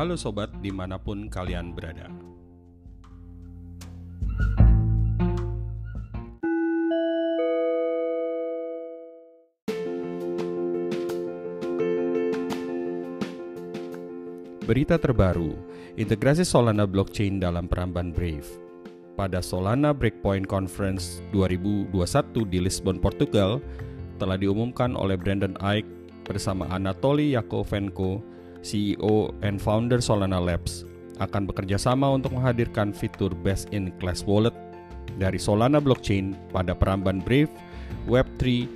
Halo sobat di mana pun kalian berada Berita terbaru, integrasi Solana blockchain dalam peramban Brave. Pada Solana Breakpoint Conference 2021 di Lisbon, Portugal, telah diumumkan oleh Brandon Ike bersama Anatoly Yakovenko, CEO and founder Solana Labs, akan bekerja sama untuk menghadirkan fitur best-in-class wallet dari Solana blockchain pada peramban Brave Web3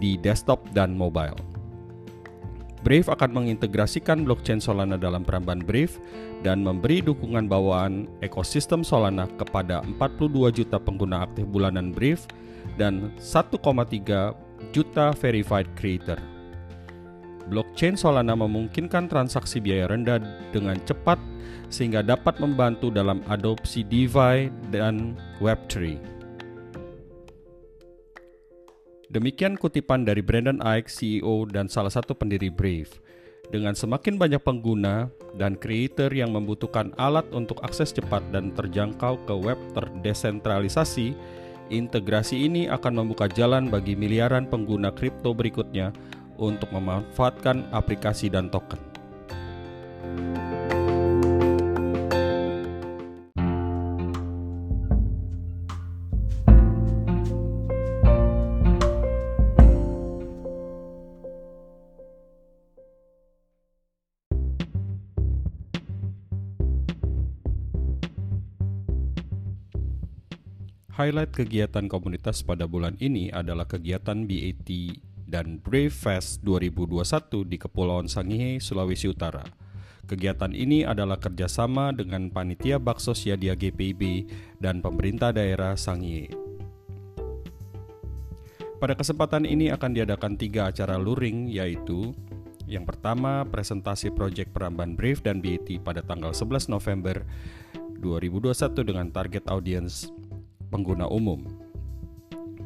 di desktop dan mobile. Brave akan mengintegrasikan blockchain Solana dalam peramban Brave dan memberi dukungan bawaan ekosistem Solana kepada 42 juta pengguna aktif bulanan Brave dan 1,3 juta verified creator. Blockchain Solana memungkinkan transaksi biaya rendah dengan cepat sehingga dapat membantu dalam adopsi DeFi dan Web3. Demikian kutipan dari Brandon Ike, CEO dan salah satu pendiri Brave. Dengan semakin banyak pengguna dan creator yang membutuhkan alat untuk akses cepat dan terjangkau ke web terdesentralisasi, integrasi ini akan membuka jalan bagi miliaran pengguna kripto berikutnya untuk memanfaatkan aplikasi dan token. Highlight kegiatan komunitas pada bulan ini adalah kegiatan BAT dan Brave Fest 2021 di Kepulauan Sangihe, Sulawesi Utara. Kegiatan ini adalah kerjasama dengan Panitia Bakso Siadia GPIB dan pemerintah daerah Sangihe. Pada kesempatan ini akan diadakan tiga acara luring yaitu yang pertama, presentasi proyek Peramban Brave dan BAT pada tanggal 11 November 2021 dengan target audiens pengguna umum.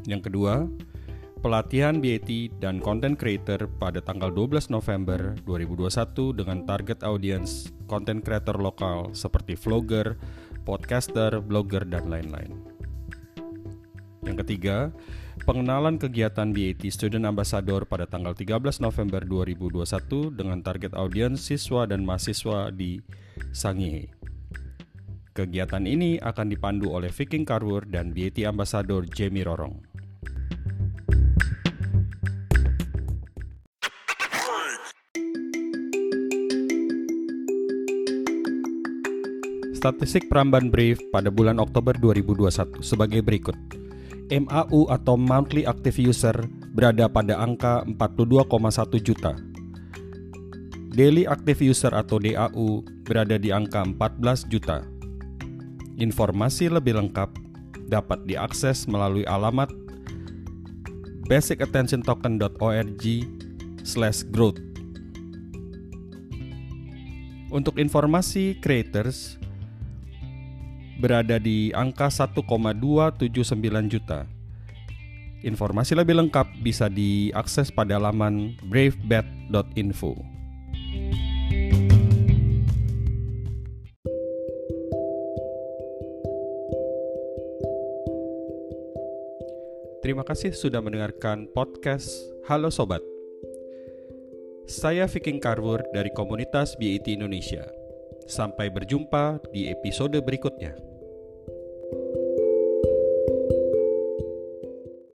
Yang kedua, pelatihan BAT dan content creator pada tanggal 12 November 2021 dengan target audiens content creator lokal seperti vlogger, podcaster, blogger, dan lain-lain. Yang ketiga, pengenalan kegiatan BAT Student Ambassador pada tanggal 13 November 2021 dengan target audiens siswa dan mahasiswa di Sangihe. Kegiatan ini akan dipandu oleh Viking Carver dan BAT Ambassador Jamie Rorong. Statistik Peramban Brief pada bulan Oktober 2021 sebagai berikut. MAU atau Monthly Active User berada pada angka 42,1 juta. Daily Active User atau DAU berada di angka 14 juta Informasi lebih lengkap dapat diakses melalui alamat basicattentiontoken.org growth. Untuk informasi creators berada di angka 1,279 juta. Informasi lebih lengkap bisa diakses pada laman bravebet.info. Terima kasih sudah mendengarkan podcast Halo Sobat. Saya Viking Carver dari komunitas BIT Indonesia. Sampai berjumpa di episode berikutnya.